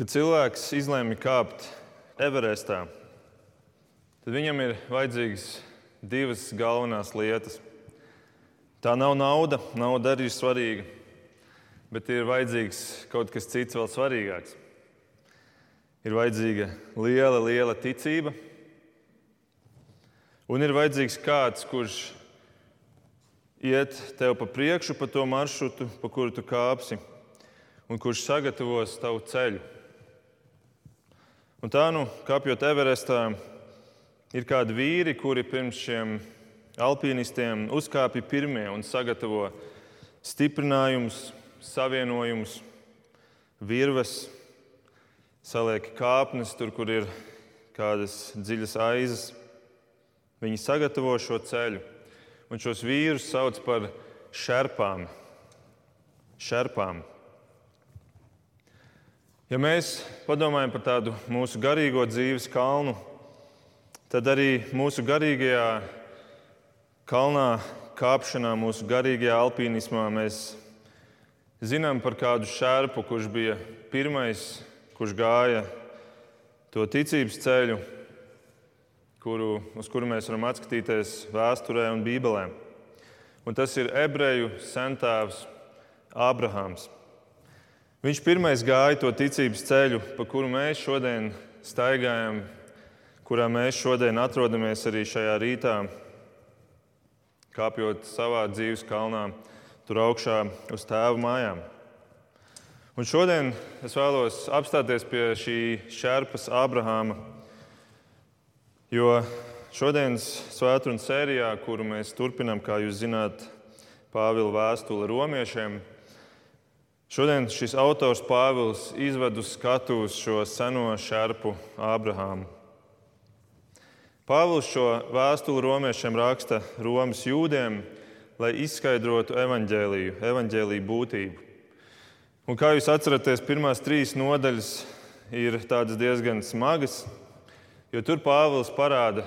Kad cilvēks izlēma kāpt Everestā, tad viņam ir vajadzīgas divas galvenās lietas. Tā nav nauda, nauda arī ir svarīga, bet ir vajadzīgs kaut kas cits, vēl svarīgāks. Ir vajadzīga liela, liela ticība, un ir vajadzīgs kāds, kurš iet tev pa priekšu pa to maršrutu, pa kuru tu kāpsi, un kurš sagatavos tavu ceļu. Un tā, nu, kāpjot Everestā, ir kādi vīri, kuri pirms šiem alpīnistiem uzkāpja pirmie un sagatavo stiprinājumus, savienojumus, virves, saliek kāpnes tur, kur ir kādas dziļas aizas. Viņi sagatavo šo ceļu, un šos vīrus sauc par šerpām. šerpām. Ja mēs padomājam par tādu mūsu garīgo dzīves kalnu, tad arī mūsu garīgajā kalnā kāpšanā, mūsu garīgajā alpīnismā mēs zinām par kādu šērpu, kurš bija pirmais, kurš gāja to ticības ceļu, kuru, uz kuru mēs varam atskatīties vēsturē un Bībelē. Un tas ir ebreju centāvs Ābrahāms. Viņš pirmais gāja to ticības ceļu, pa kuru mēs šodien staigājam, kurā mēs šodien atrodamies arī šajā rītā, kāpjot savā dzīves kalnā, tur augšā uz tēva mājām. Un šodien es vēlos apstāties pie šī šērpas Abrahāma, jo šodienas svētdienas sērijā, kuru mēs turpinām, kā jūs zināt, Pāvila vēstule romiešiem, Šodien šis autors Pāvils izved uz skatuves šo seno šerpu Ābrahāmu. Pāvils šo vēstuli romiešiem raksta Romas jūdiem, lai izskaidrotu evaņģēlīju, evaņģēlīju būtību. Un kā jūs atceraties, pirmās trīs nodaļas ir diezgan smagas, jo tur Pāvils parāda,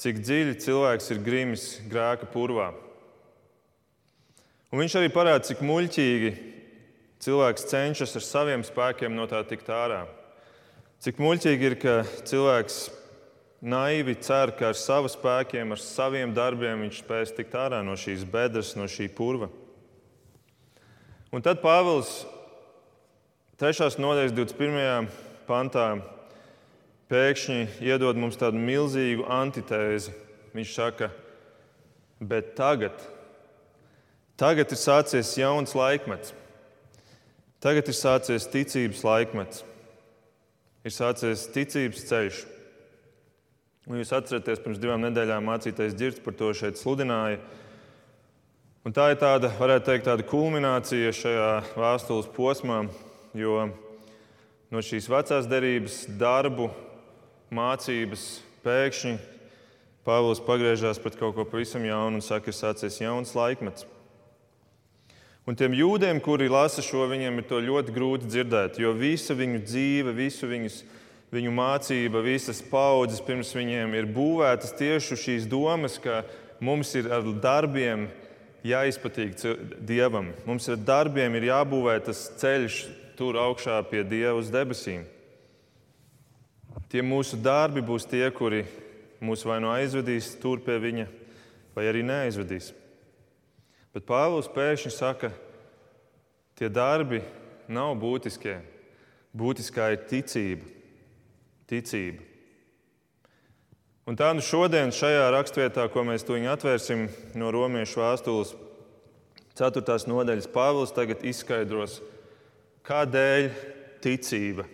cik dziļi cilvēks ir grimis grēka purvā. Un viņš arī parāda, cik muļķīgi cilvēks cenšas ar saviem spēkiem no tā tikt ārā. Cik muļķīgi ir, ka cilvēks naivi cer, ka ar saviem spēkiem, ar saviem darbiem viņš spēs tikt ārā no šīs bedres, no šī purva. Un tad Pāvils 3. nodaļas 21. pantā pēkšņi iedod mums tādu milzīgu antitēzi. Viņš saka, bet tagad, tagad ir sācies jauns laikmets. Tagad ir sācies ticības laikmets, ir sācies ticības ceļš. Un jūs atceraties, pirms divām nedēļām mācītais dzirds par to šeit sludināja. Un tā ir tāda, varētu teikt, tāda kulminācija šajā vēstules posmā, jo no šīs vecās derības darbu, mācības pēkšņi Pāvils pagriežās pret kaut ko pavisam jaunu un saka, ka ir sācies jauns laikmets. Un tiem jūdiem, kuri lasa šo, viņiem ir ļoti grūti dzirdēt, jo visa viņu dzīve, visu viņus, viņu mācība, visas paudzes pirms viņiem ir būvētas tieši šīs domas, ka mums ir ar darbiem jāizpatīk Dievam. Mums ar darbiem ir jābūvē tas ceļš tur augšā pie Dieva uz debesīm. Tie mūsu darbi būs tie, kuri mūs vai nu aizvedīs tur pie Viņa, vai arī neaizvedīs. Bet Pāvils pēkšņi saka, tie darbi nav būtiskie. Būtiskā ir ticība. ticība. Un tā nu šodien, šajā raksturvietā, ko mēs tuņi atvērsim no Romiešu vēstules 4. nodaļas, Pāvils tagad izskaidros, kādēļ ticība.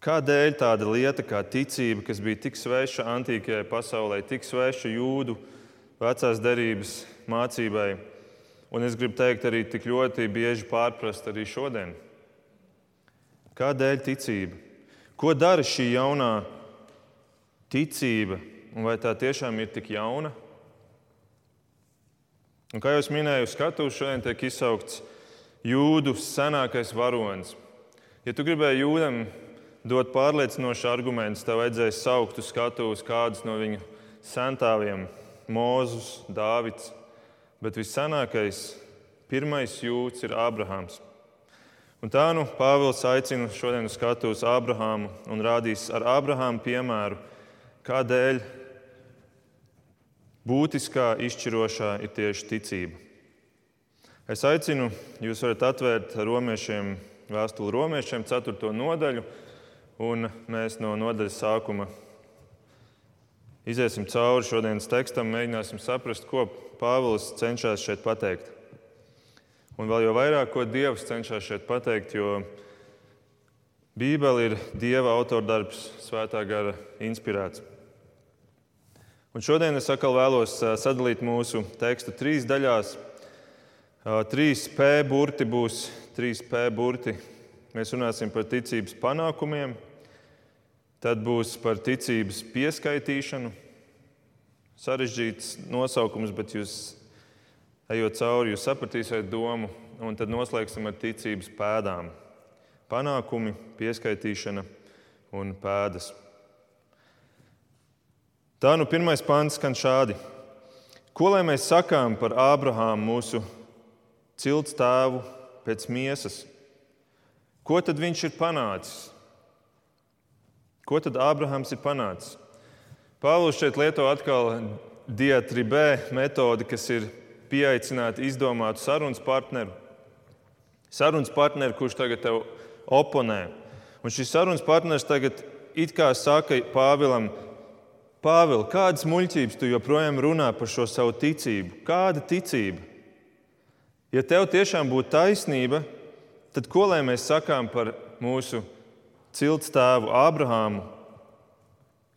Kādēļ tāda lieta kā ticība, kas bija tik sveša antīkajai pasaulē, tik sveša jūdu vecās derības mācībai, un es gribu teikt, arī tik ļoti bieži pārprast arī šodien. Kādēļ ticība? Ko dara šī jaunā ticība, un vai tā tiešām ir tik jauna? Un, kā jau minēju, skatuves šodien tiek izsaukts jūdu senākais varonis. Ja tu gribēji jūdam dot pārliecinošu argumentu, tev vajadzēja saukt uz skatuves kādus no viņu centāviem - Mūzus, Dāvids bet viscenākais, pirmais jūds ir Ābrahāms. Un tā nu Pāvils aicina šodien uz skatu uz Ābrahāmu un rādīs ar Ābrahāmu piemēru, kādēļ būtiskā, izšķirošā ir tieši ticība. Es aicinu, jūs varat atvērt romiešiem, vēstuli romiešiem, 4. nodaļu, un mēs no nodaļas sākuma iziesim cauri šodienas tekstam, mēģināsim saprast, ko Pāvils cenšas šeit pateikt. Un vēl jau vairāk, ko Dievs cenšas šeit pateikt, jo Bībele ir Dieva autordarbs, svētā gara inspirēts. Un šodien es atkal vēlos sadalīt mūsu tekstu trīs daļās. Trīs P burti būs trīs P burti. Mēs runāsim par ticības panākumiem, tad būs par ticības pieskaitīšanu. Sarežģīts nosaukums, bet jūs ejot cauri, jūs sapratīsiet domu, un tad noslēgsim ar ticības pēdām. Panākumi, pieskaitīšana un pēdas. Tā nu pirmais pāns skan šādi. Ko lai mēs sakām par Ābrahāmu, mūsu cilts tēvu pēc miesas? Ko tad viņš ir panācis? Ko tad Ābrahāms ir panācis? Pāvils šeit lieto atkal diatribē metodi, kas ir pieaicināt izdomātu sarunas partneru. Sarunas partneri, kurš tagad tev oponē. Un šis sarunas partneris tagad it kā saka Pāvilam, Pāvils, kādas muļķības tu joprojām runā par šo savu ticību? Kāda ticība? Ja tev tiešām būtu taisnība, tad ko lai mēs sakām par mūsu cilts tēvu Ābrahāmu?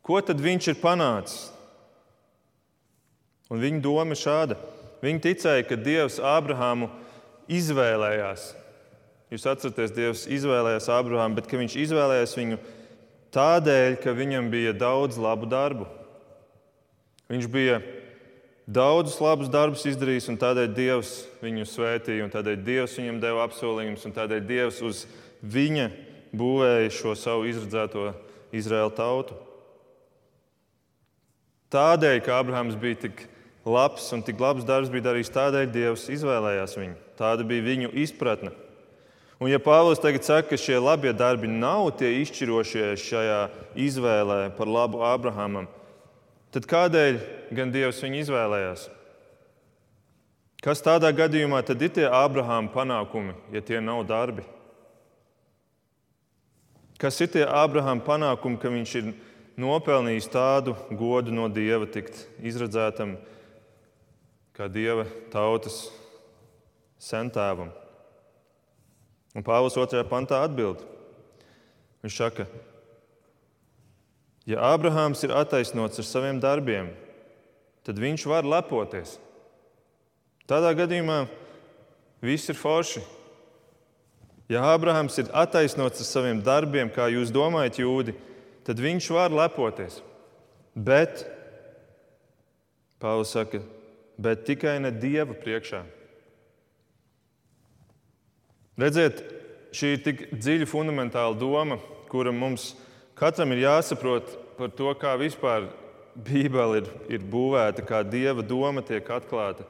Ko tad viņš ir panācis? Un viņa doma ir šāda. Viņi ticēja, ka Dievs Ābrahāmu izvēlējās. Jūs atceraties, Dievs izvēlējās Ābrahāmu, bet viņš izvēlējās viņu tādēļ, ka viņam bija daudz labu darbu. Viņš bija daudzus labus darbus izdarījis, un tādēļ Dievs viņu svētīja, un tādēļ Dievs viņam deva apsolījumus, un tādēļ Dievs uz viņa būvēja šo savu izredzēto Izraēlu tautu. Tādēļ, ka Abrahams bija tik labs un tik labs darbs bija darījis tādēļ, Dievs izvēlējās viņu. Tāda bija viņu izpratne. Un, ja Pāvils tagad saka, ka šie labie darbi nav tie izšķirošie šajā izvēlē par labu Abrahamam, tad kādēļ gan Dievs viņu izvēlējās? Kas tādā gadījumā tad ir tie Abrahama panākumi, ja tie nav darbi? Kas ir tie Abrahama panākumi, ka viņš ir nopelnījis tādu godu no Dieva, tikt izredzētam, kā dieva tautas centēvam. Un Pāvils 2. pantā atbild. Viņš saka, ja Ābrahāms ir attaisnots ar saviem darbiem, tad viņš var lepoties. Tādā gadījumā viss ir forši. Ja Ābrahāms ir attaisnots ar saviem darbiem, kā jūs domājat, jūdi, tad viņš var lepoties. Bet Pāvils saka, bet tikai ne Dieva priekšā. Redziet, šī ir tik dziļa, fundamentāla doma, kura mums katram ir jāsaprot par to, kā vispār Bībele ir, ir būvēta, kā Dieva doma tiek atklāta.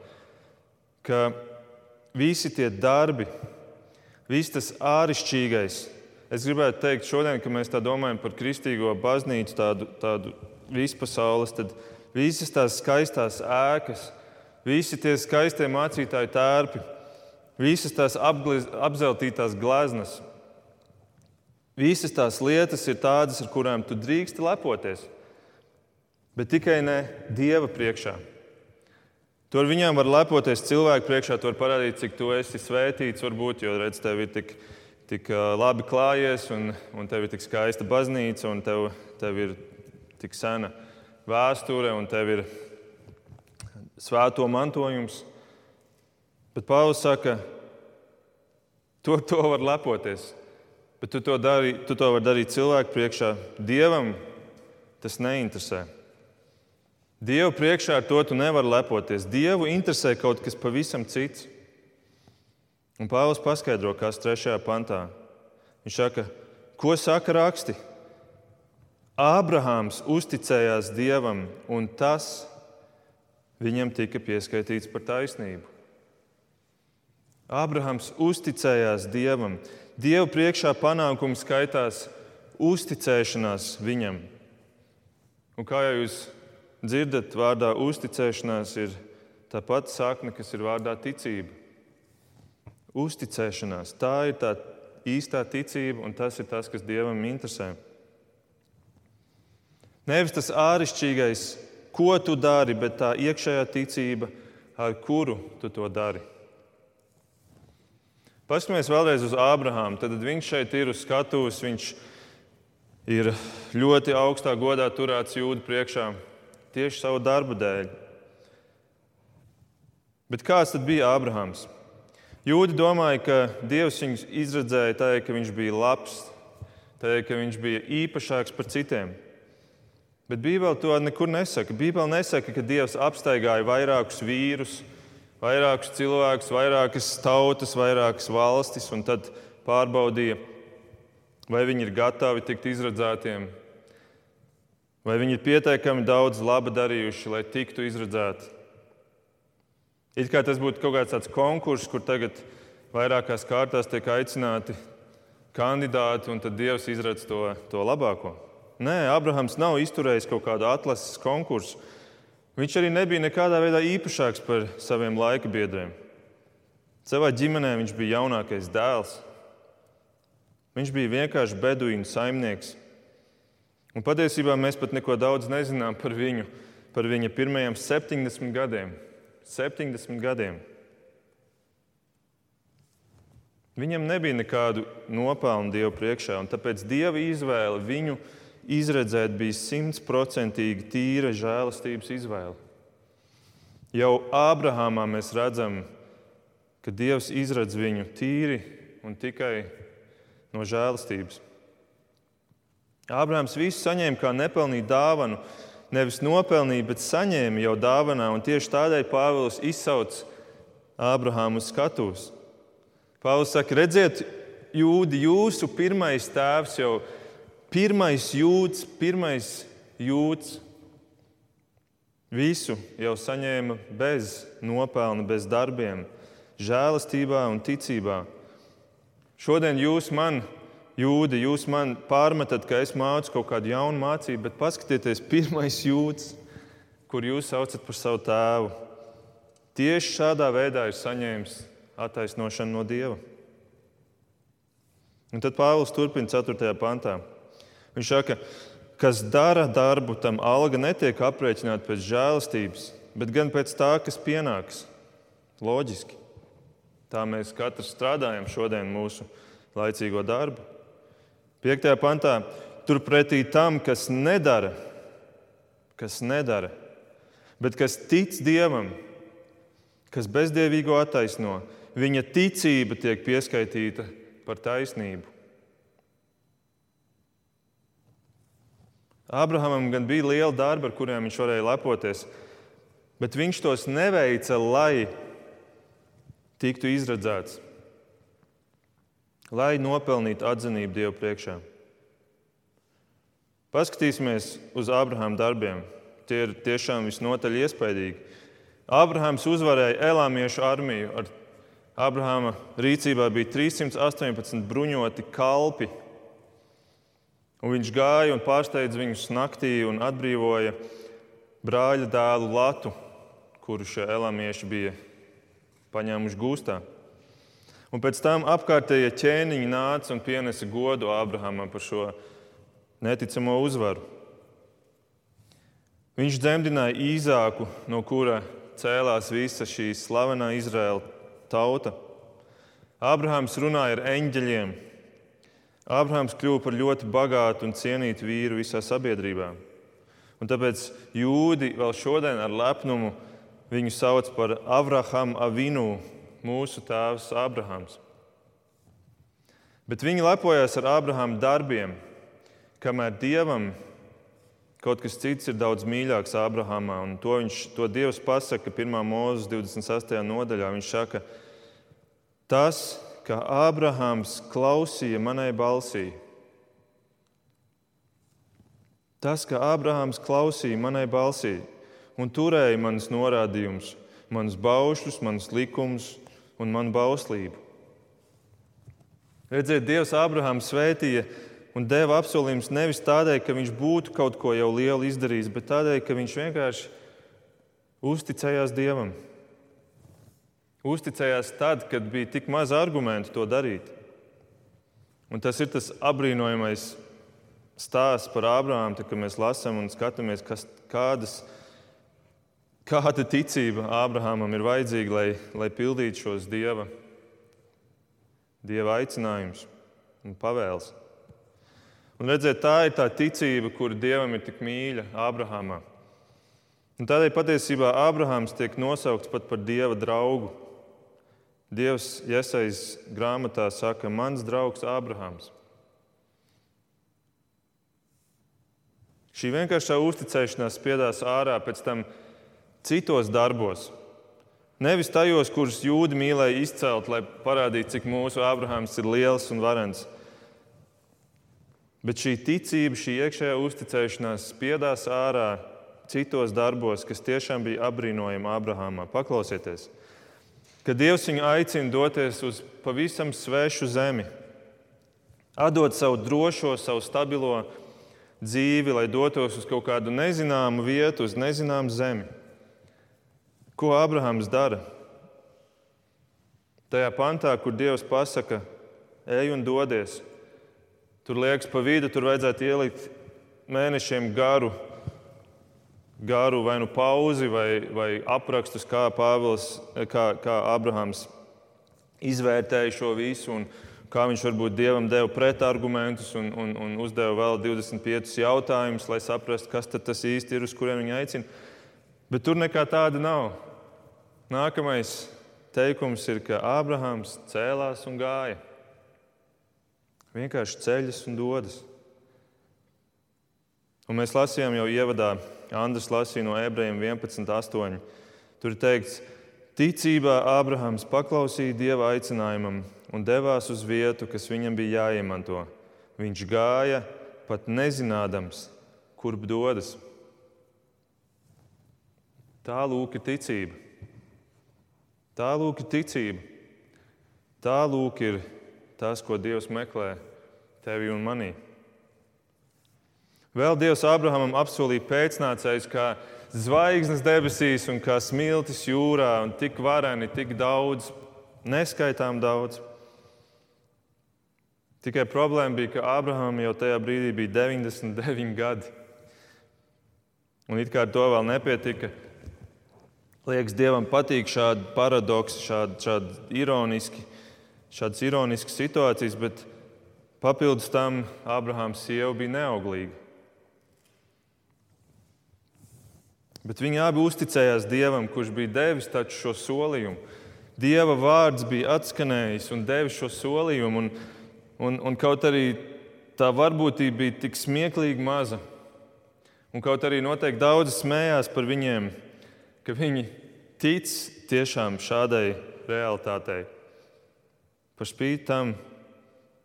Ka visi tie darbi, viss tas āršķirīgais, es gribētu teikt, šodien, kad mēs domājam par kristīgo baznīcu, tādu, tādu vispasaules, tad visas tās skaistās ēkas, visi tie skaistie mācītāju tērpi, visas tās apgliz, apzeltītās gleznas. Visas tās lietas ir tādas, ar kurām tu drīksti lepoties, bet tikai ne Dieva priekšā. Tu ar viņām var lepoties cilvēku priekšā, tu vari parādīt, cik tu esi svētīts, varbūt, jo redz, tev ir tik, tik labi klājies, un, un tev ir tik skaista baznīca, un tev, tev ir tik sena vēsture, un tev ir svēto mantojums. Bet Pāvils saka, to, to var lepoties. Bet tu to, dari, tu to vari darīt cilvēku priekšā. Dievam tas neinteresē. Dievu priekšā ar to tu nevari lepoties. Dievu interesē kaut kas pavisam cits. Un Pāvils paskaidro, kas trešajā pantā. Viņš saka, ko saka raksti? Ābrahāms uzticējās Dievam, un tas viņam tika pieskaitīts par taisnību. Ābrahams uzticējās Dievam. Dieva priekšā panākums skaitās uzticēšanās viņam. Un kā jau jūs dzirdat, vārdā uzticēšanās ir tā pati sakne, kas ir vārdā ticība. Uzticēšanās. Tā ir tā īstā ticība, un tas ir tas, kas Dievam interesē. Nevis tas āršķirīgais, ko tu dari, bet tā iekšējā ticība, ar kuru tu to dari. Paskatāmies vēlreiz uz Ābrahāmu. Tad viņš šeit ir uz skatuves. Viņš ir ļoti augstā godā turēts jūdu priekšā tieši savu darbu dēļ. Bet kāds tad bija Ābrahāms? Jūdi domāja, ka Dievs viņu izredzēja tādēļ, ka viņš bija labs, tādēļ, ka viņš bija īpašāks par citiem. Bet Bībele to nekur nesaka. Bībele nesaka, ka Dievs apstaigāja vairākus vīrus, vairākus cilvēkus, vairākas tautas, vairākas valstis, un tad pārbaudīja, vai viņi ir gatavi tikt izredzētiem, vai viņi ir pietiekami daudz laba darījuši, lai tiktu izredzēti. It kā tas būtu kaut kāds tāds konkurss, kur tagad vairākās kārtās tiek aicināti kandidāti, un tad Dievs izredz to, to labāko. Nē, Abrahams nav izturējis kaut kādu atlases konkursu. Viņš arī nebija nekādā veidā īpašāks par saviem laika biedriem. Savā ģimenē viņš bija jaunākais dēls. Viņš bija vienkārši beduīnu saimnieks. Un patiesībā mēs pat neko daudz nezinām par viņu, par viņa pirmajiem 70 gadiem. 70 gadiem. Viņam nebija nekādu nopelnu Dievu priekšā, un tāpēc Dieva izvēle viņu izredzēt bija simtprocentīgi tīra žēlastības izvēle. Jau Ābrahamā mēs redzam, ka Dievs izredz viņu tīri un tikai no žēlastības. Ābrahams visu saņēma kā nepelnītu dāvanu, nevis nopelnīja, bet saņēma jau dāvanā. Tieši tādēļ Pāvils izsauc Ābrahāmu uz skatuves. Pāvils saka, redziet, jūdi, jūsu pirmais tēvs jau pirmais jūds, pirmais jūds. Visu jau saņēma bez nopelna, bez darbiem, žēlastībā un ticībā. Šodien jūs man jūdi, jūs man pārmetat, ka es mācu kaut kādu jaunu mācību, bet paskatieties, pirmais jūds, kur jūs saucat par savu tēvu, tieši šādā veidā ir saņēmis attaisnošanu no Dieva. Un tad Pāvils turpina 4. pantā. Viņš saka, kas dara darbu, tam alga netiek aprēķināta pēc žēlastības, bet gan pēc tā, kas pienāks. Loģiski. Tā mēs katrs strādājam šodien mūsu laicīgo darbu. 5. pantā, turpretī tam, kas nedara, kas nedara, bet kas tic Dievam, kas bezdievīgo attaisno, viņa ticība tiek pieskaitīta par taisnību. Abrahamam gan bija liela darba, ar kuriem viņš varēja lepoties, bet viņš tos neveica, lai tiktu izredzēts lai nopelnītu atzinību Dievu priekšā. Paskatīsimies uz Abrahama darbiem. Tie ir tiešām visnotaļ iespaidīgi. Abrahams uzvarēja Elāmiešu armiju. Ar Abrahama rīcībā bija 318 bruņoti kalpi. Un viņš gāja un pārsteidza viņus naktī un atbrīvoja brāļa dēlu Latu, kuru šie elamieši bija paņēmuši gūstā. Un pēc tam apkārtējie ķēniņi nāca un pienesa godu Ābrahamam par šo neticamo uzvaru. Viņš dzemdināja īzāku, no kura cēlās visa šī slavenā Izraēla tauta. Ābrahams runāja ar eņģeļiem. Ābrahams kļuva par ļoti bagātu un cienītu vīru visā sabiedrībā. Un tāpēc jūdi vēl šodien ar lepnumu viņu sauc par Avraham Avinu, mūsu tēvs Abrahams. Bet viņi lepojas ar Abrahama darbiem, kamēr Dievam kaut kas cits ir daudz mīļāks Abrahamā. Un to, viņš, to Dievs pasaka 1. mūzes 28. nodaļā. Viņš saka, tas, ka Abrahams klausīja manai balsī, tas, ka Abrahams klausīja manai balsī un turēja manas norādījumus, manus baušļus, manus likumus un manu bauslību. Redziet, Dievs Abrahāmu svētīja un deva apsolījumus nevis tādēļ, ka viņš būtu kaut ko jau lielu izdarījis, bet tādēļ, ka viņš vienkārši uzticējās Dievam. Uzticējās tad, kad bija tik maz argumentu to darīt. Un tas ir tas apbrīnojamais stāsts par Ābrahāmu, kad mēs lasām un skatāmies, kas, kādas, kāda ticība Ābrahamam ir vajadzīga, lai, lai pildītu šos dieva, dieva aicinājumus un pavēles. Un redziet, tā ir tā ticība, kura dievam ir tik mīļa Ābrahamā. Un tādēļ patiesībā Ābrahāms tiek nosaukts pat par dieva draugu. Dievs Iesaijas grāmatā saka, mans draugs Ābrahāms. Šī vienkāršā uzticēšanās spiedās ārā pēc tam citos darbos. Nevis tajos, kurus jūdi mīlēja izcelt, lai parādītu, cik mūsu Ābrahāms ir liels un varens. Bet šī ticība, šī iekšējā uzticēšanās spiedās ārā citos darbos, kas tiešām bija apbrīnojami Ābrahamā. Paklausieties, kad Dievs viņu aicina doties uz pavisam svešu zemi, atdot savu drošo, savu stabilo dzīvi, lai dotos uz kaut kādu nezināmu vietu, uz nezināmu zemi. Ko Abrahams dara? Tajā pantā, kur Dievs pasaka, ej un dodies, tur liekas pa vidu, tur vajadzētu ielikt mēnešiem garu, garu vai nu pauzi, vai, vai aprakstus, kā, Pāvils, kā, kā Abrahams izvērtēja šo visu. Un, kā viņš varbūt dievam deva pretargumentus un, un, un uzdeva vēl 25 jautājumus, lai saprastu, kas tas īsti ir, uz kuriem viņa aicina. Bet tur nekā tāda nav. Nākamais teikums ir, ka Ābrahāms cēlās un gāja. Vienkārši ceļas un dodas. Un mēs lasījām jau ievadā, Andris lasīja no ebrejiem 11.8. Tur ir teikts, ticībā Ābrahāms paklausīja Dieva aicinājumam un devās uz vietu, kas viņam bija jāiemanto. Viņš gāja pat nezinādams, kurp dodas. Tā lūk ir ticība. Tā lūk ir ticība. Tā lūk ir tas, ko Dievs meklē tevi un manī. Vēl Dievs Abrahamam apsolīja pēcnācējus, kā zvaigznes debesīs un kā smiltis jūrā, un tik vareni, tik daudz, neskaitām daudz. Tikai problēma bija, ka Abrahamam jau tajā brīdī bija 99 gadi. Un it kā ar to vēl nepietika. Liekas, Dievam patīk šādi paradoksi, šādi, šādi ironiski, šādas ironiskas situācijas, bet papildus tam Abrahams sieva bija neauglīga. Bet viņi abi uzticējās Dievam, kurš bija devis šo solījumu. Dieva vārds bija atskanējis un devis šo solījumu. Un, Un, un kaut arī tā varbūtība bija tik smieklīgi maza, un kaut arī noteikti daudzi smējās par viņiem, ka viņi tic tiešām šādai realitātei. Par spīti tam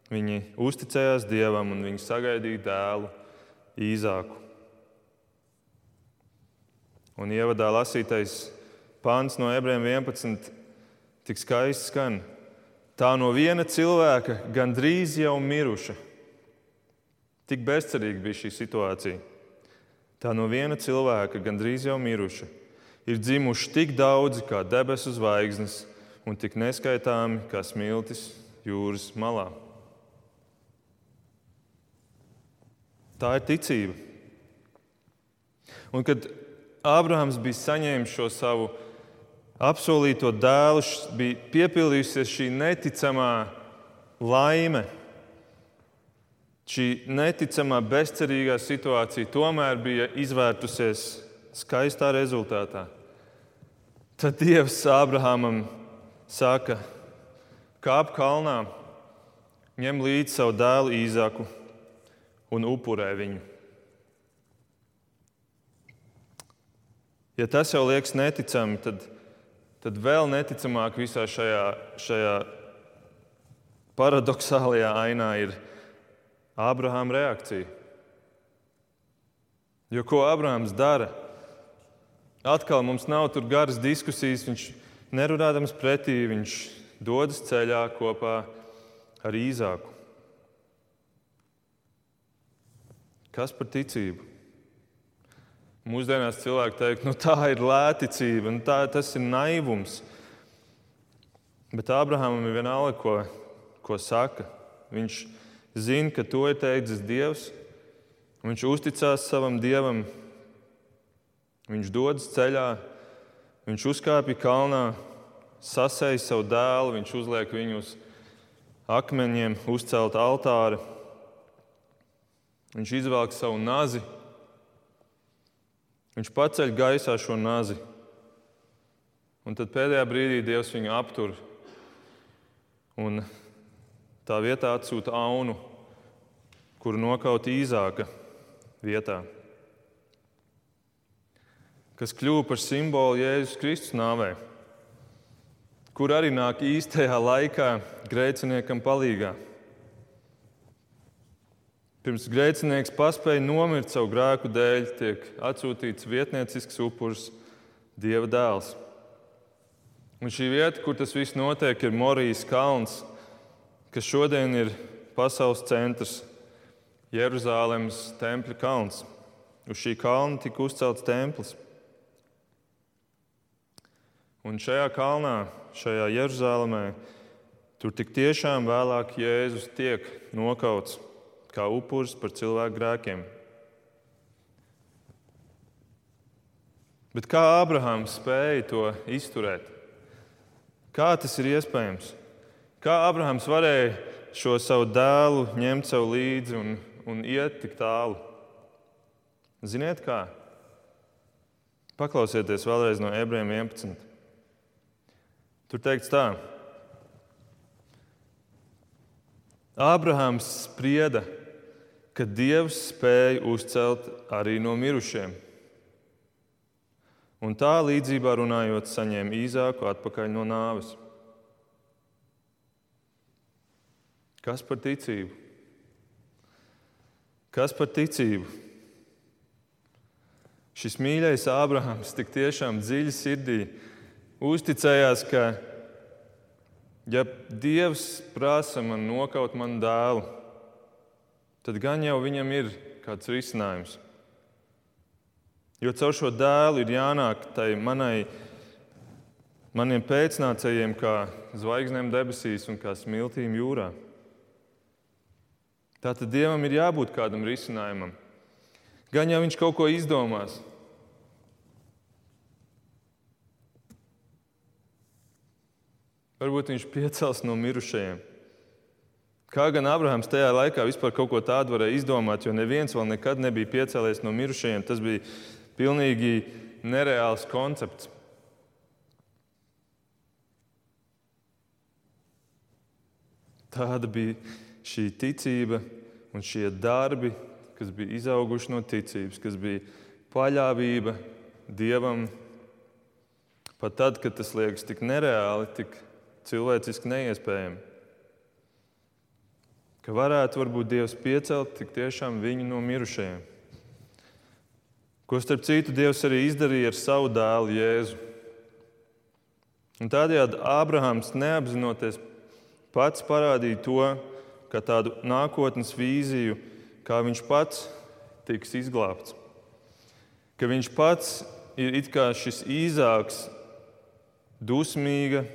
viņi uzticējās Dievam un viņi sagaidīja dēlu īzāku. Un ievadā lasītais pāns no ebrejiem 11 tik skaisti skan. Tā no viena cilvēka gandrīz jau miruša. Tik bezcerīga bija šī situācija. Tā no viena cilvēka gandrīz jau miruša. Ir dzimuši tik daudzi kā debesu zvaigznes un tik neskaitāmi kā smiltis jūras malā. Tā ir ticība. Un kad Ābrahams bija saņēmis šo savu apsolīto dēlu bija piepildījusies šī neticamā laime. Šī neticamā, bezcerīgā situācija tomēr bija izvērtusies skaistā rezultātā. Tad Dievs Ābrahamam saka, kāp kalnā, ņem līdzi savu dēlu īzāku un upurē viņu. Ja tas jau liekas neticami, tad tad vēl neticamāk visā šajā, šajā paradoxālajā ainā ir Ābrahāma reakcija. Jo ko Ābrahāms dara? Atkal mums nav tur garas diskusijas, viņš nerunādams pretī, viņš dodas ceļā kopā ar Īzāku. Kas par ticību? Mūsdienās cilvēki teikt, nu, tā ir lēticība, nu, tā, tas ir naivums. Bet Ābrahamam ir vienalga, ko, ko saka. Viņš zina, ka to ir teicis Dievs. Viņš uzticās savam Dievam. Viņš dodas ceļā, viņš uzkāpja kalnā, sasēja savu dēlu, viņš uzliek viņu uz akmeņiem, uzcelt altāri. Viņš izvelk savu nazi, viņš paceļ gaisā šo nazi. Un tad pēdējā brīdī Dievs viņu aptur un tā vietā atsūta aunu, kuru nokaut īzāka vietā, kas kļuva par simbolu Jēzus Kristus nāvē, kur arī nāk īstajā laikā grēciniekam palīdzīgā. Pirms grēcinieks paspēja nomirt savu grēku dēļ, tiek atsūtīts vietniecisks upuris, Dieva dēls. Un šī vieta, kur tas viss notiek, ir Morijas kalns, kas šodien ir pasaules centrs, Jeruzalemes tempļa kalns. Uz šī kalna tika uzcelts templis. Un šajā kalnā, šajā Jeruzalemē, tur tik tiešām vēlāk Jēzus tiek nokauts kā upuris par cilvēku grēkiem. Bet kā Ābrahāms spēja to izturēt? Kā tas ir iespējams? Kā Ābrahāms varēja šo savu dēlu ņemt sev līdzi un, un iet tik tālu? Ziniet, kā? Paklausieties vēlreiz no ebrejiem 11. Tur teikts tā. Ābrahāms sprieda, ka Dievs spēja uzcelt arī no mirušiem. Un tā līdzībā runājot, saņēma īzāku atpakaļ no nāves. Kas par ticību? Kas par ticību? Šis mīļais Ābrahams tik tiešām dziļi sirdī uzticējās, ka, ja Dievs prasa man nokaut manu dēlu, tad gan jau viņam ir kāds risinājums. Jo caur šo dēlu ir jānāk tai manai, maniem pēcnācējiem, kā zvaigznēm debesīs un kā smiltīm jūrā. Tātad Dievam ir jābūt kādam risinājumam. Gan jau viņš kaut ko izdomās. Varbūt viņš piecels no mirušajiem. Kā gan Abrahams tajā laikā vispār kaut ko tādu varēja izdomāt, jo neviens vēl nekad nebija piecēlies no mirušajiem. Tas bija pilnīgi nereāls koncepts. Tāda bija šī ticība un šie darbi, kas bija izauguši no ticības, kas bija paļāvība Dievam. Pat tad, kad tas liekas tik nereāli, tik cilvēciski neiespējami ka varētu varbūt Dievs piecelt tik tiešām viņu no mirušajiem. Ko starp citu Dievs arī izdarīja ar savu dēlu Jēzu. Un tādējādi Ābrahāms neapzinoties pats parādīja to, kā tādu nākotnes vīziju, kā viņš pats tiks izglābts. Ka viņš pats ir it kā šis īzāks, dusmīga,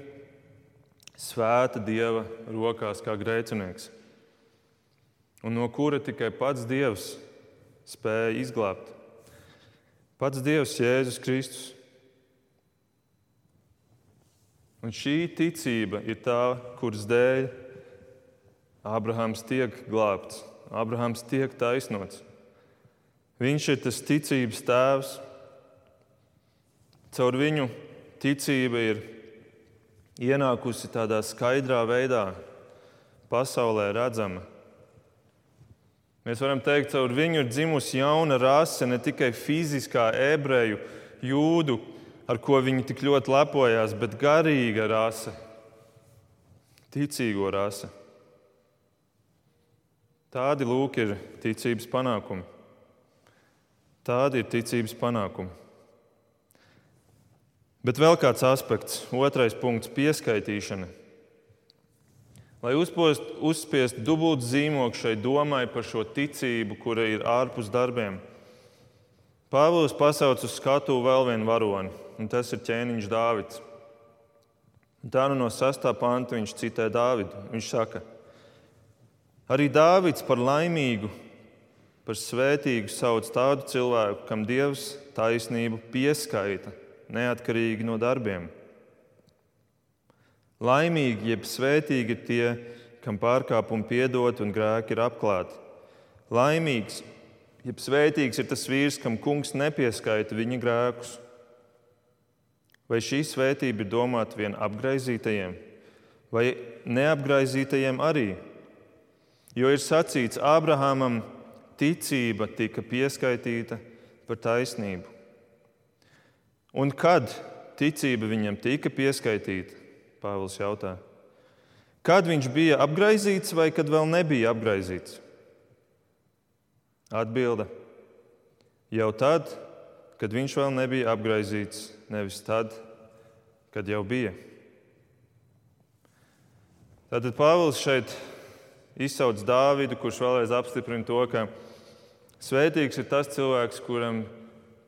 svēta dieva rokās, kā grēcinieks un no kura tikai pats Dievs spēja izglābt. Pats Dievs, Jēzus Kristus. Un šī ticība ir tā, kuras dēļ Ābrahāms tiek glābts, Ābrahāms tiek taisnots. Viņš ir tas ticības tēvs. Caur viņu ticība ir ienākusi tādā skaidrā veidā, pasaulē redzama. Mēs varam teikt, ka caur viņu ir dzimusi jauna rase, ne tikai fiziskā ebreju, jūdu, ar ko viņi tik ļoti lepojās, bet garīga rase, ticīgo rase. Tādi lūk ir ticības panākumi. Tādi ir ticības panākumi. Bet vēl kāds aspekts, otrais punkts - pieskaitīšana. lai uzpost, uzspiest dubult zīmogu šai domai par šo ticību, kura ir ārpus darbiem. Pāvils pasauc uz skatu vēl vienu varoni, un tas ir ķēniņš Dāvids. Tā nu no 6. panta viņš citē Dāvidu. Viņš saka, arī Dāvids par laimīgu, par svētīgu sauc tādu cilvēku, kam Dievs taisnību pieskaita, neatkarīgi no darbiem. Laimīgi, jeb svētīgi ir tie, kam pārkāpumi piedot un grēki ir apklāti. Laimīgs, jeb svētīgs ir tas vīrs, kam kungs nepieskaita viņa grēkus. Vai šī svētība ir domāta vien apgaizītajiem, vai neapgaizītajiem arī? Jo ir sacīts, Ābrahamam ticība tika pieskaitīta par taisnību. Un kad ticība viņam tika pieskaitīta, Pāvils jautā, kad viņš bija apgaizīts vai kad vēl nebija apgaizīts? Atbilde - jau tad, kad viņš vēl nebija apgaizīts, nevis tad, kad jau bija. Tātad Pāvils šeit izsauc Dāvidu, kurš vēlreiz apstiprina to, ka svētīgs ir tas cilvēks, kuram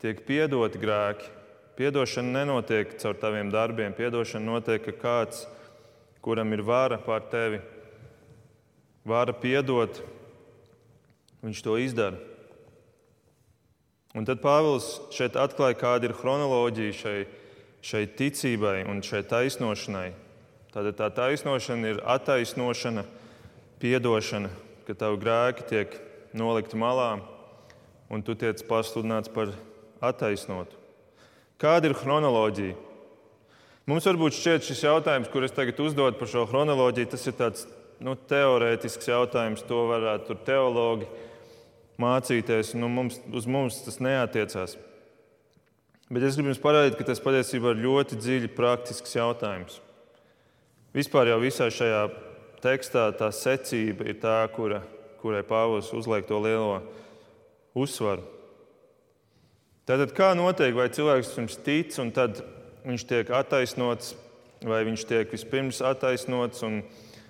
tiek piedoti grēki, Piedošana nenotiek caur taviem darbiem. Piedošana notiek, ka kāds, kuram ir vara pār tevi, vara piedot, viņš to izdara. Un tad Pāvils šeit atklāja, kāda ir chronoloģija šai, šai ticībai un šai taisnošanai. Tātad tā taisnošana ir attaisnošana, piedošana, ka tavi grēki tiek nolikti malā un tu tiec pasludināts par attaisnotu. Kāda ir chronoloģija? Mums varbūt šķiet šis jautājums, kur es tagad uzdodu par šo chronoloģiju, tas ir tāds nu, teorētisks jautājums. To varētu teologi mācīties. Nu, mums, uz mums tas neatiecās. Bet es gribu jums parādīt, ka tas patiesībā ir ļoti dziļi praktisks jautājums. Vispār jau visā šajā tekstā tā secība ir tā, kura, kurai Pāvils uzliek to lielo uzsvaru. Tātad kā notiek, vai cilvēks pirms tic, un tad viņš tiek attaisnots, vai viņš tiek vispirms attaisnots, un,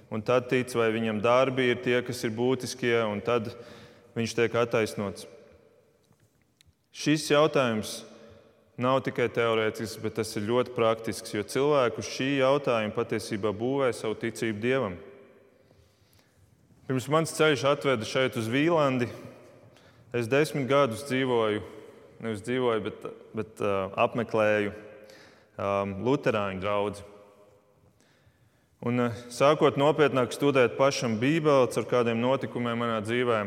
un tad tic, vai viņam darbi ir tie, kas ir būtiskie, un tad viņš tiek attaisnots. Šis jautājums nav tikai teorētisks, bet tas ir ļoti praktisks, jo cilvēku šī jautājuma patiesībā būvē savu ticību Dievam. Pirms mans ceļš atveda šeit uz Vīlandi, es desmit gadus dzīvoju nevis dzīvoju, bet, bet uh, apmeklēju um, Lutāņu draugu. Un, uh, sākot nopietnāk studēt pašam Bībeli ar kādiem notikumiem manā dzīvē,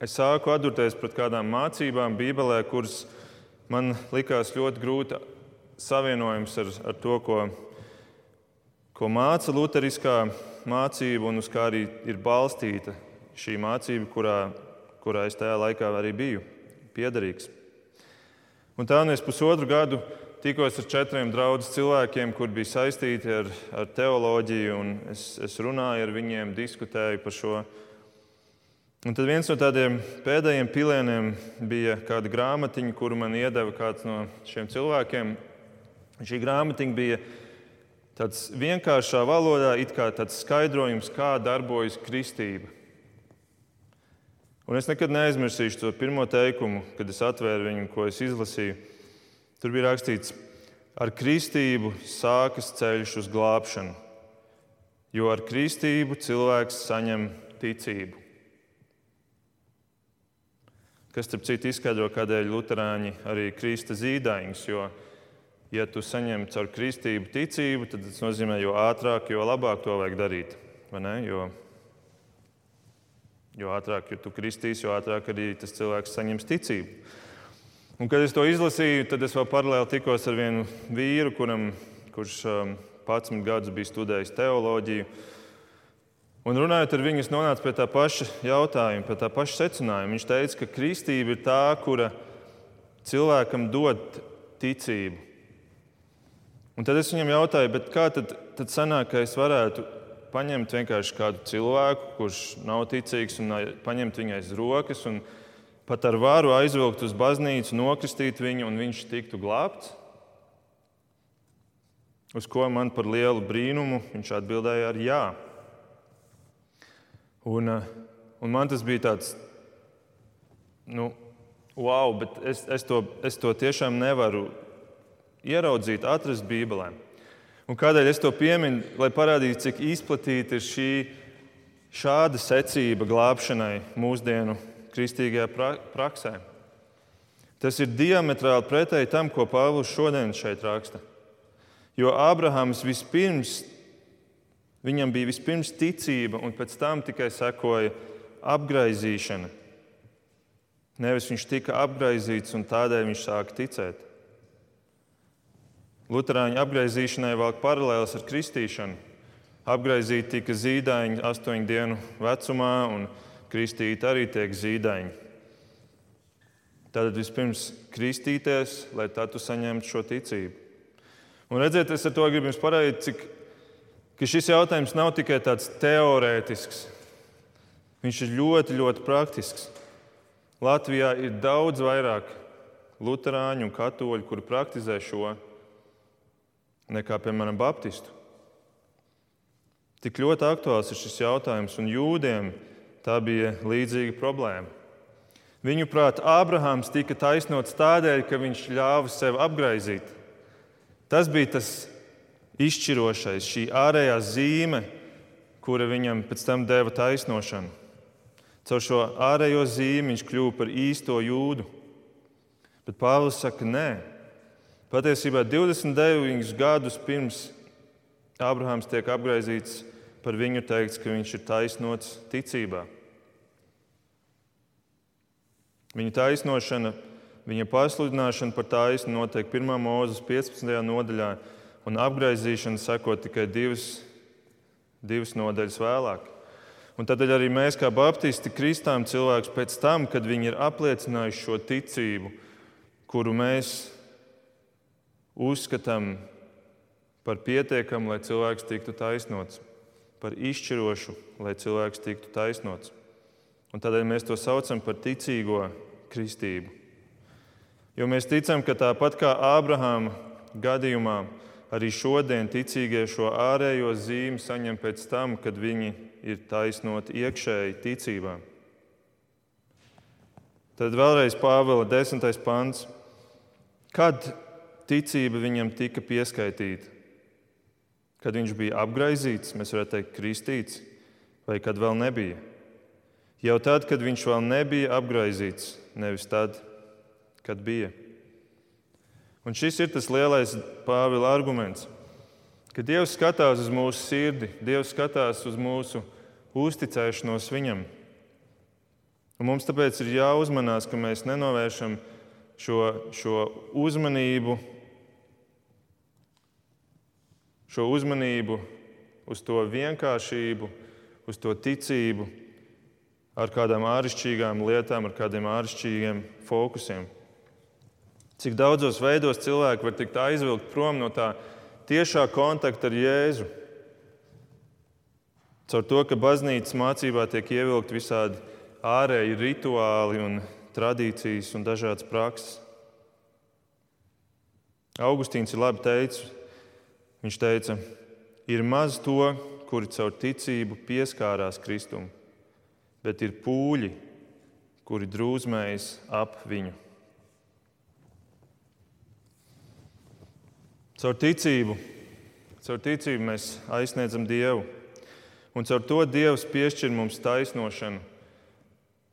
es sāku atdurties pret kādām mācībām Bībelē, kuras man likās ļoti grūti savienojams ar, ar to, ko, ko māca Lutheriskā mācība un uz kā arī ir balstīta šī mācība, kurā, kurā es tajā laikā arī biju piederīgs. Un tā nu es pusotru gadu tikos ar četriem draugu cilvēkiem, kur bija saistīti ar, ar teoloģiju, un es, es runāju ar viņiem, diskutēju par šo. Un tad viens no tādiem pēdējiem pilieniem bija kāda grāmatiņa, kuru man iedeva kāds no šiem cilvēkiem. Šī grāmatiņa bija tāds vienkāršā valodā, it kā tāds skaidrojums, kā darbojas kristība. Un es nekad neaizmirsīšu to pirmo teikumu, kad es atvēru viņu, ko es izlasīju. Tur bija rakstīts, ar kristību sākas ceļš uz glābšanu, jo ar kristību cilvēks saņem ticību. Kas, starp citu, izskaidro, kādēļ Lutāņi arī krista zīdaiņus. Jo, ja tu saņem caur kristību ticību, tad tas nozīmē, jo ātrāk, jo labāk to vajag darīt. Jo Jo ātrāk tu kristīsi, jo ātrāk arī tas cilvēks saņems ticību. Un, kad es to izlasīju, tad es vēl paralēli tikos ar vienu vīru, kuram, kurš 11 um, gadus bija studējis teoloģiju. Un runājot ar viņu, es nonācu pie tā paša jautājuma, pie tā paša secinājuma. Viņš teica, ka kristība ir tā, kura cilvēkam dod ticību. Un tad es viņam jautāju, kā tad, tad sanāk, ka es varētu paņemt vienkārši kādu cilvēku, kurš nav ticīgs, un paņemt viņu aiz rokas, un pat ar varu aizvilkt uz baznīcu, nokristīt viņu, un viņš tiktu glābts? Uz ko man par lielu brīnumu viņš atbildēja ar jā. Un, uh, un man tas bija tāds, nu, wow, bet es, es, to, es to tiešām nevaru ieraudzīt, atrast Bībelē. Un kādēļ es to pieminu? Lai parādītu, cik izplatīta ir šī šāda secība glābšanai mūsdienu kristīgajā pra praksē. Tas ir diametrāli pretēji tam, ko Pāvils šodien šeit raksta. Jo Ābrahams vispirms, viņam bija vispirms ticība, un pēc tam tikai sekoja apgaizīšana. Nevis viņš tika apgaizīts, un tādēļ viņš sāka ticēt. Lutāņu apgaizīšanai vēl paralēlis ar kristīšanu. Apgaizīti tika zīdaiņi astoņu dienu vecumā, un kristīti arī tiek zīdaiņi. Tātad vispirms kristīties, lai tā tu saņemtu šo ticību. Un redziet, es ar to gribu jums parādīt, cik šis jautājums nav tikai tāds teorētisks. Viņš ir ļoti, ļoti praktisks. Latvijā ir daudz vairāk luterāņu un katoļu, kuri praktizē šo, nekā, piemēram, baptistu. Tik ļoti aktuāls ir šis jautājums, un jūdiem tā bija līdzīga problēma. Viņuprāt, Ābrahāms tika taisnots tādēļ, ka viņš ļāva sev apgraizīt. Tas bija tas izšķirošais, šī ārējā zīme, kura viņam pēc tam deva taisnošanu. Caur šo ārējo zīmi viņš kļuva par īsto jūdu. Bet Pāvils saka, nē. Patiesībā 29 gadus pirms Ābrahāms tiek apgaizīts, par viņu teikts, ka viņš ir taisnots ticībā. Viņa taisnošana, viņa pasludināšana par taisnu notiek 1. mūzes 15. nodaļā, un apgaizīšana seko tikai divas, divas nodaļas vēlāk. Un tādēļ arī mēs, kā baptisti, kristām cilvēkus pēc tam, kad viņi ir apliecinājuši šo ticību, kuru mēs uzskatām par pietiekamu, lai cilvēks tiktu taisnots, par izšķirošu, lai cilvēks tiktu taisnots. Un tādēļ mēs to saucam par ticīgo kristību. Jo mēs ticam, ka tāpat kā Ābrahāma gadījumā, arī šodien ticīgie šo ārējo zīmi saņem pēc tam, kad viņi ir taisnoti iekšēji ticībā. Tad vēlreiz Pāvila desmitais pants. Kad ticība viņam tika pieskaitīta? Kad viņš bija apgaizīts, mēs varētu teikt, kristīts, vai kad vēl nebija? Jau tad, kad viņš vēl nebija apgaizīts, nevis tad, kad bija. Un šis ir tas lielais Pāvila arguments, ka Dievs skatās uz mūsu sirdi, Dievs skatās uz mūsu uzticēšanos Viņam. Un mums tāpēc ir jāuzmanās, ka mēs nenovēršam šo, šo uzmanību, šo uzmanību uz to vienkāršību, uz to ticību, ar kādām āršķirīgām lietām, ar kādiem āršķirīgiem fokusiem. Cik daudzos veidos cilvēki var tikt aizvilkt prom no tā tiešā kontakta ar Jēzu. Caur to, ka baznīcas mācībā tiek ievilkt visādi ārēji rituāli un tradīcijas un dažādas prakses. Augustīns ir labi teicis, viņš teica, ir maz to, kuri caur ticību pieskārās Kristum bet ir pūļi, kuri drūzmējas ap viņu. Caur ticību, caur ticību mēs aizsniedzam Dievu, un caur to Dievs piešķir mums taisnošanu.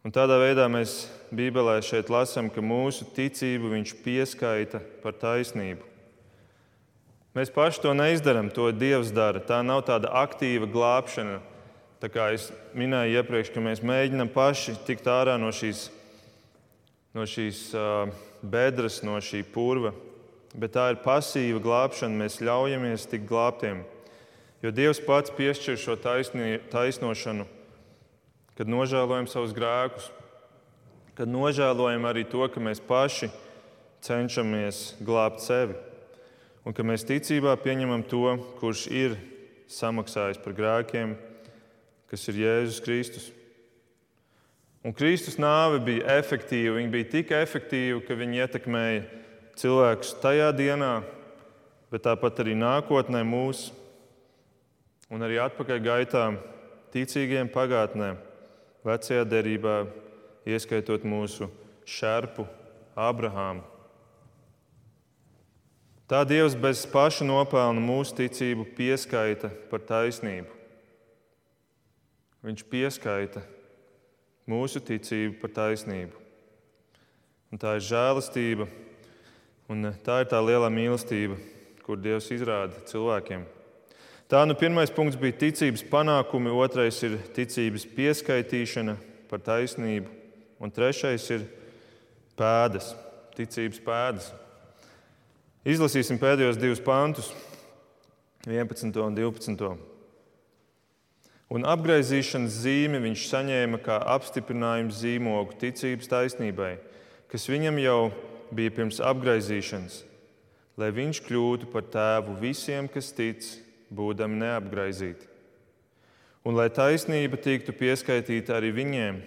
Un tādā veidā mēs Bībelē šeit lasām, ka mūsu ticību Viņš pieskaita par taisnību. Mēs paši to neizdarām, to Dievs dara. Tā nav tāda aktīva glābšana, Tā kā es minēju iepriekš, ka mēs mēģinām paši tikt ārā no šīs, no šīs bedres, no šī purva, bet tā ir pasīva glābšana. Mēs ļaujamies tikt glābtiem. Jo Dievs pats piešķir šo taisni, taisnošanu, kad nožēlojam savus grēkus, kad nožēlojam arī to, ka mēs paši cenšamies glābt sevi. Un ka mēs ticībā pieņemam to, kurš ir samaksājis par grēkiem kas ir Jēzus Kristus. Un Kristus nāve bija efektīva. Viņa bija tik efektīva, ka viņa ietekmēja cilvēkus tajā dienā, bet tāpat arī nākotnē mūs un arī atpakaļ gaitā ticīgiem pagātnē, vecajā derībā, ieskaitot mūsu šerpu Abrahāmu. Tā Dievs bez paša nopelna mūsu ticību pieskaita par taisnību. Viņš pieskaita mūsu ticību par taisnību. Un tā ir žēlastība, un tā ir tā lielā mīlestība, kur Dievs izrāda cilvēkiem. Tā nu pirmais punkts bija ticības panākumi, otrais ir ticības pieskaitīšana par taisnību, un trešais ir pēdas, ticības pēdas. Izlasīsim pēdējos divus pantus, 11. un 12. Un apgaizīšanas zīmi viņš saņēma kā apstiprinājumu zīmogu ticības taisnībai, kas viņam jau bija pirms apgaizīšanas, lai viņš kļūtu par tēvu visiem, kas tic, būdami neapgaizīti. Un lai taisnība tiktu pieskaitīta arī viņiem,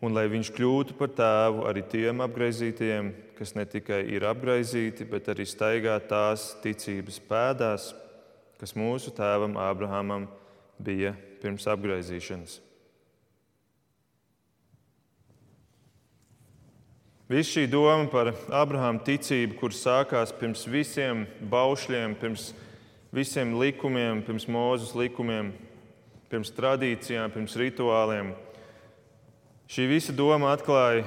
un lai viņš kļūtu par tēvu arī tiem apgaizītajiem, kas ne tikai ir apgaizīti, bet arī staigā tās ticības pēdās, kas mūsu tēvam Ābrahamam bija pirms apgaizīšanas. Viss šī doma par Abrahama ticību, kur sākās pirms visiem baušļiem, pirms visiem likumiem, pirms mūzes likumiem, pirms tradīcijām, pirms rituāliem, Šī visa doma atklāja,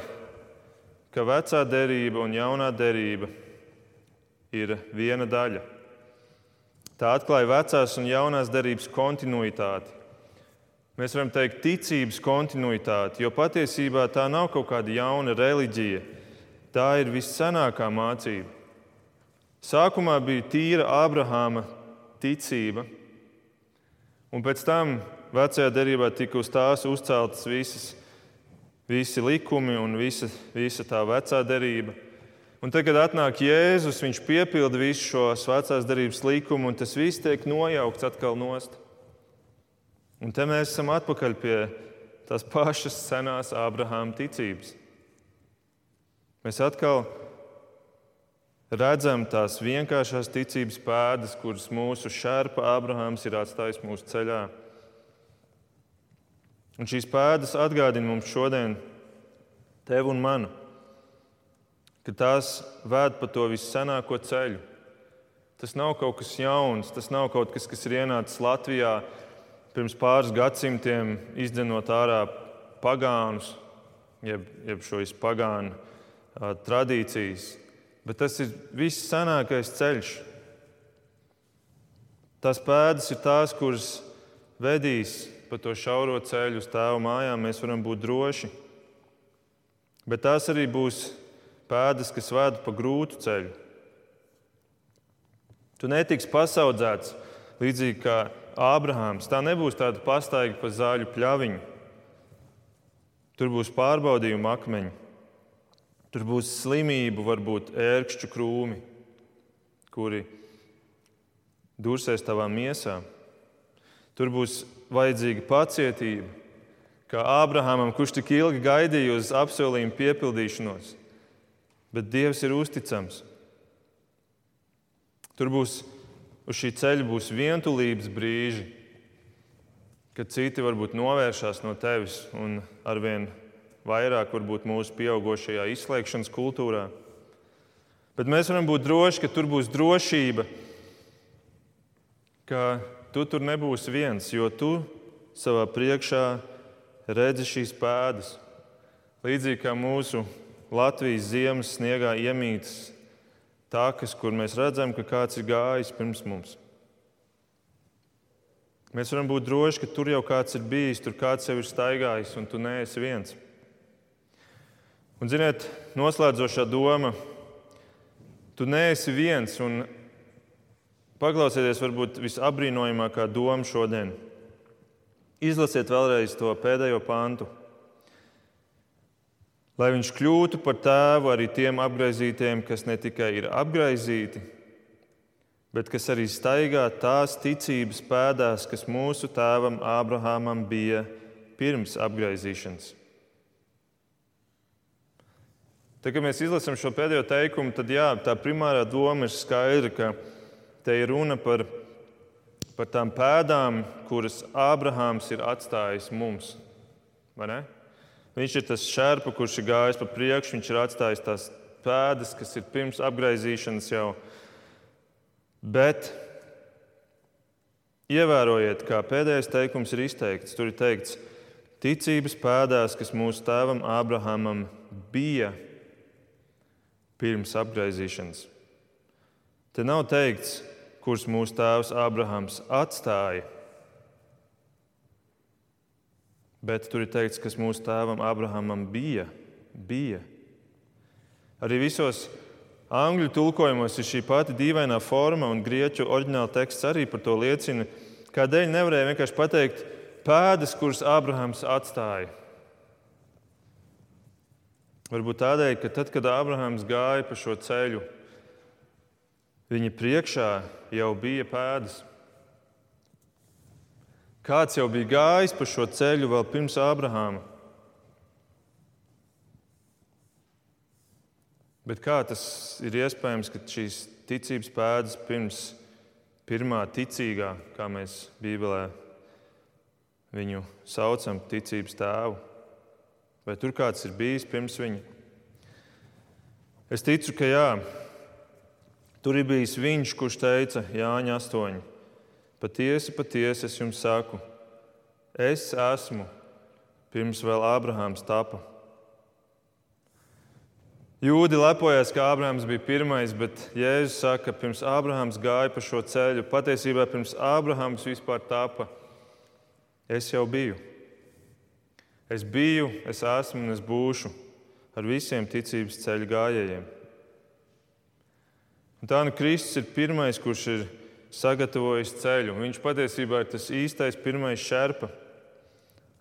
ka vecā derība un jaunā derība ir viena daļa. Tā atklāja vecās un jaunās derības kontinuitāti. Mēs varam teikt, ticības kontinuitāti, jo patiesībā tā nav kaut kāda jauna reliģija. Tā ir viscenākā mācība. Sākumā bija tīra Ābrahāma ticība, un pēc tam vecajā derībā tika uz tās uzceltas visas visi likumi un visa, visa tā vecā derība. Un tad, kad atnāk Jēzus, viņš piepilda visu šos vecās derības likumu, un tas viss tiek nojaukts atkal nost. Un te mēs esam atpakaļ pie tās pašas senās Ābrahāma ticības. Mēs atkal redzam tās vienkāršās ticības pēdas, kuras mūsu šērpa Ābrahāms ir atstājis mūsu ceļā. Un šīs pēdas atgādina mums šodien, tevi un manu, ka tās ved pa to vissenāko ceļu. Tas nav kaut kas jauns, tas nav kaut kas, kas ir ienācis Latvijā pirms pāris gadsimtiem, izdzenot ārā pagānus, jeb, jeb šīs pagānu uh, tradīcijas, bet tas ir viss senākais ceļš. Tās pēdas ir tās, kuras vedīs pa to šauro ceļu uz tēva mājām, mēs varam būt droši. Bet tās arī būs pēdas, kas ved pa grūtu ceļu. Tu netiksi pasaudzēts līdzīgi kā Ābrahāms. Tā nebūs tāda pastaiga pa zāļu pļaviņu. Tur būs pārbaudījuma akmeņi, tur būs slimību, varbūt ērkšķu krūmi, kuri dursēs tavā miesā. Tur būs vajadzīga pacietība, kā Ābrahamam, kurš tik ilgi gaidīja uz apsolījumu piepildīšanos. Bet Dievs ir uzticams. Tur būs uz šī ceļa būs vientulības brīži, kad citi varbūt novēršās no tevis un arvien vairāk varbūt mūsu pieaugušajā izslēgšanas kultūrā. Bet mēs varam būt droši, ka tur būs drošība, ka tu tur nebūsi viens, jo tu savā priekšā redzi šīs pēdas. Līdzīgi kā mūsu Latvijas ziemas sniegā iemītas takas, kur mēs redzam, ka kāds ir gājis pirms mums. Mēs varam būt droši, ka tur jau kāds ir bijis, tur kāds jau ir staigājis, un tu neesi viens. Un, ziniet, noslēdzošā doma, tu neesi viens. Paklausieties, varbūt visabrīnojamākā doma šodien. Izlasiet vēlreiz to pēdējo pantu. Lai viņš kļūtu par tēvu arī tiem apgaizītiem, kas ne tikai ir apgaizīti, bet kas arī staigā tās ticības pēdās, kas mūsu tēvam Ābrahamam bija pirms apgaizīšanas. Tad, kad mēs izlasām šo pēdējo teikumu, tad jā, tā primārā doma ir skaidra, ka Te ir runa par par tām pēdām, kuras Ābrahāms ir atstājis mums. Viņš ir tas šerpa, kurš ir gājis pa priekšu, viņš ir atstājis tās pēdas, kas ir pirms apgaizīšanas jau. Bet ievērojiet, kā pēdējais teikums ir izteikts. Tur ir teikts, ticības pēdās, kas mūsu tēvam Ābrahamam bija pirms apgaizīšanas. Te nav teikts, kurus mūsu tēvs Ābrahams atstāja, bet tur ir teikts, kas mūsu tēvam Ābrahamam bija. bija. Arī visos angļu tulkojumos ir šī pati dīvainā forma, un grieķu oriģināla teksts arī par to liecina. Kādēļ nevarēja vienkārši pateikt pēdas, kuras Ābrahams atstāja? Varbūt tādēļ, ka tad, kad Ābrahams gāja pa šo ceļu, viņa priekšā jau bija pēdas. Kāds jau bija gājis pa šo ceļu vēl pirms Ābrahāma. Bet kā tas ir iespējams, ka šīs ticības pēdas pirms pirmā ticīgā, kā mēs Bībelē viņu saucam, ticības tēvu? Vai tur kāds ir bijis pirms viņa? Es ticu, ka jā. Tur ir bijis viņš, kurš teica, Jāņa 8. Patiesi, patiesi es jums saku, es esmu pirms vēl Ābrahāms tapa. Jūdi lepojas, ka Ābrahāms bija pirmais, bet Jēzus saka, ka pirms Ābrahāms gāja pa šo ceļu, patiesībā pirms Ābrahāms vispār tapa, es jau biju. Es biju, es esmu un es būšu ar visiem ticības ceļu gājējiem. Un tā nu Kristus ir pirmais, kurš ir sagatavojis ceļu. Viņš patiesībā ir tas īstais pirmais šerpa.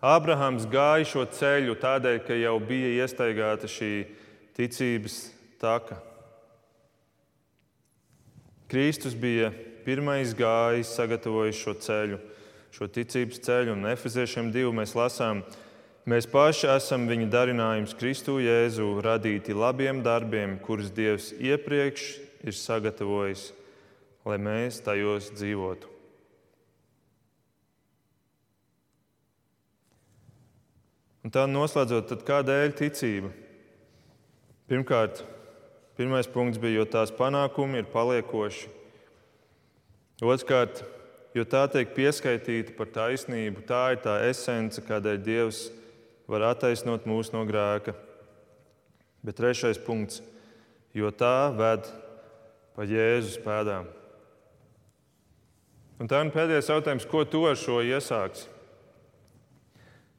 Ābrahams gāja šo ceļu tādēļ, ka jau bija iestaigāta šī ticības taka. Kristus bija pirmais gājis, sagatavojis šo ceļu, šo ticības ceļu, un Efeziešiem divi mēs lasām, Mēs paši esam viņa darinājums Kristu Jēzu, radīti labiem darbiem, kurus Dievs iepriekš ir sagatavojis, lai mēs tajos dzīvotu. Un tā noslēdzot, kādēļ ticība? Pirmkārt, pirmais punkts bija, jo tās panākumi ir paliekoši. Otrkārt, jo tā tiek pieskaitīta par taisnību, tā ir tā esence, kādēļ Dievs var attaisnot mūs no grēka. Bet trešais punkts, jo tā ved pa Jēzus pēdām. Un tā ir pēdējais jautājums, ko tu ar šo iesāksi?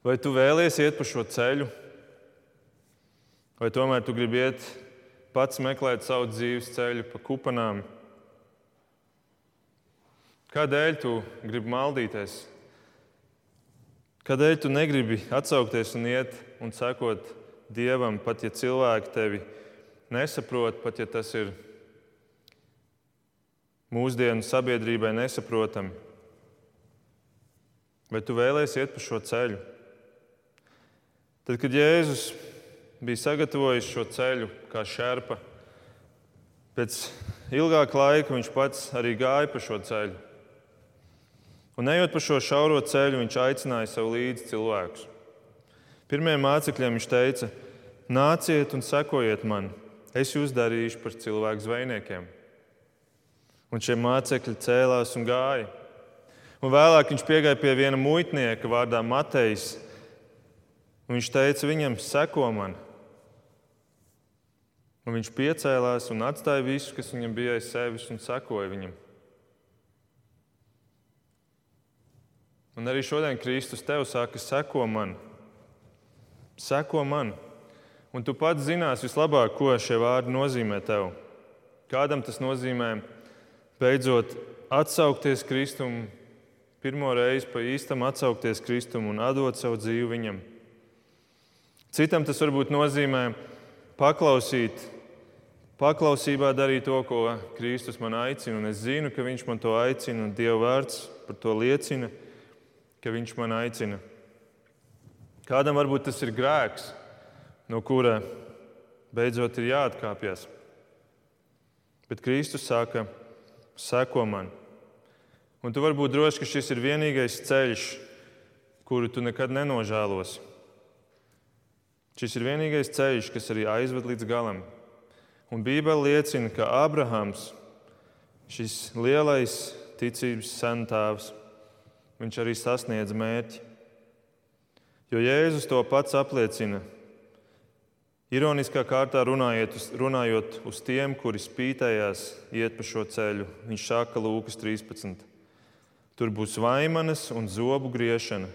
Vai tu vēlies iet pa šo ceļu, vai tomēr tu gribi iet pats meklēt savu dzīves ceļu pa kupanām? Kādēļ tu gribi maldīties? Kādēļ tu negribi atsaukties un iet un sekot Dievam, pat ja cilvēki tevi nesaprot, pat ja tas ir mūsdienu sabiedrībai nesaprotami? Vai tu vēlēsies iet pa šo ceļu? Tad, kad Jēzus bija sagatavojis šo ceļu kā šerpa, pēc ilgāka laika viņš pats arī gāja pa šo ceļu. Un ejot pa šo šauro ceļu, viņš aicināja sev līdzi cilvēkus. Pirmajiem mācekļiem viņš teica: Nāciet un sekojiet man, es jūs darīšu par cilvēku zvejniekiem. Un šie mācekļi cēlās un gāja. Un vēlāk viņš piegāja pie viena muitnieka vārdā Matejs. Viņš teica viņam, seko man. Un viņš piecēlās un atstāja visu, kas viņam bija aiz sevis, un sekoja viņam. Un arī šodien Kristus tev saka, seko man, seko man. Un tu pats zināsi vislabāk, ko šie vārdi nozīmē tev. Kādam tas nozīmē beidzot atsaukties Kristum, pirmo reizi pa īstam atsaukties Kristum un atdot savu dzīvi viņam. Citam tas varbūt nozīmē paklausīt, paklausībā darīt to, ko Kristus man aicina. Un es zinu, ka Viņš man to aicina, un Dieva vārds par to liecina ka Viņš man aicina. Kādam varbūt tas ir grēks, no kura beidzot ir jāatkāpjas. Bet Kristus saka, seko man. Un tu vari būt drošs, ka šis ir vienīgais ceļš, kuru tu nekad nenožēlosi. Šis ir vienīgais ceļš, kas arī aizved līdz galam. Un Bībele liecina, ka Abrahams, šis lielais ticības centāvs, viņš arī sasniedz mērķi. Jo Jēzus to pats apliecina. Ironiskā kārtā runājot uz, runājot uz tiem, kuri spītējās iet pa šo ceļu, viņš saka Lūkas 13. Tur būs vaimanas un zobu griešana,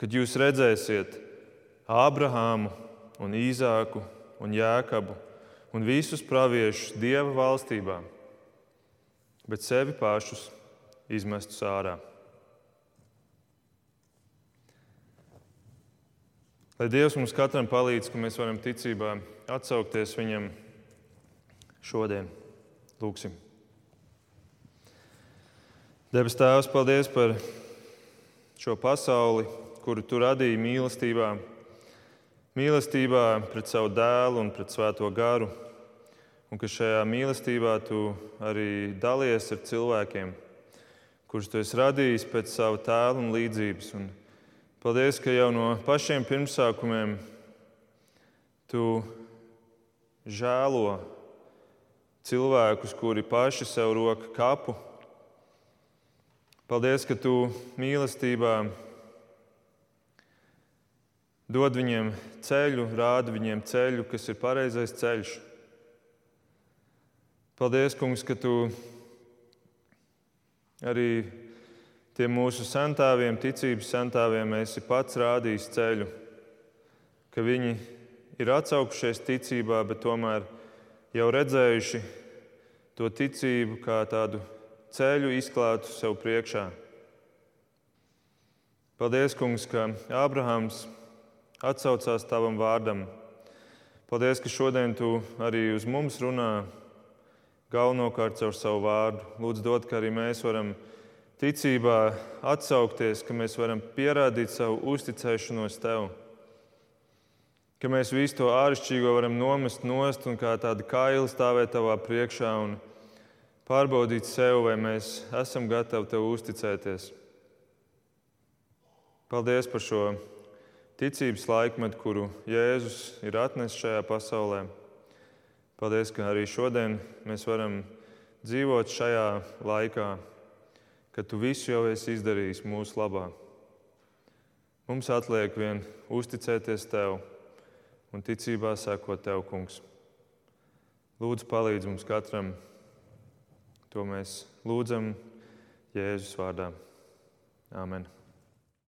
kad jūs redzēsiet Ābrahāmu un Īzāku un Jēkabu un visus praviešus Dieva valstībā, bet sevi pašus izmestus ārā. Lai Dievs mums katram palīdz, ka mēs varam ticībā atsaukties Viņam šodien. Lūksim. Debes Tēvs, paldies par šo pasauli, kuru Tu radīji mīlestībā, mīlestībā pret savu dēlu un pret svēto garu, un ka šajā mīlestībā Tu arī dalies ar cilvēkiem, kurus Tu esi radījis pēc sava tēla un līdzības. Un Paldies, ka jau no pašiem pirmsākumiem tu žēlo cilvēkus, kuri paši sev roka kapu. Paldies, ka tu mīlestībā dod viņiem ceļu, rādi viņiem ceļu, kas ir pareizais ceļš. Paldies, Kungs, ka tu arī tiem mūsu sentāviem, ticības sentāviem, esi pats rādījis ceļu, ka viņi ir atsaukšies ticībā, bet tomēr jau redzējuši to ticību kā tādu ceļu izklātu sev priekšā. Paldies, Kungs, ka Ābrahams atsaucās tavam vārdam. Paldies, ka šodien tu arī uz mums runā galvenokārt caur savu vārdu. Lūdzu, dod, ka arī mēs varam ticībā atsaukties, ka mēs varam pierādīt savu uzticēšanos Tev. Ka mēs visu to āršķirīgo varam nomest nost un kā tāda kaila stāvēt Tavā priekšā un pārbaudīt sev, vai mēs esam gatavi Tev uzticēties. Paldies par šo ticības laikmetu, kuru Jēzus ir atnesis šajā pasaulē. Paldies, ka arī šodien mēs varam dzīvot šajā laikā ka tu visu jau esi izdarījis mūsu labā. Mums atliek vien uzticēties tev un ticībā sekot tev, kungs. Lūdzu, palīdz mums katram. To mēs lūdzam Jēzus vārdā. Āmen!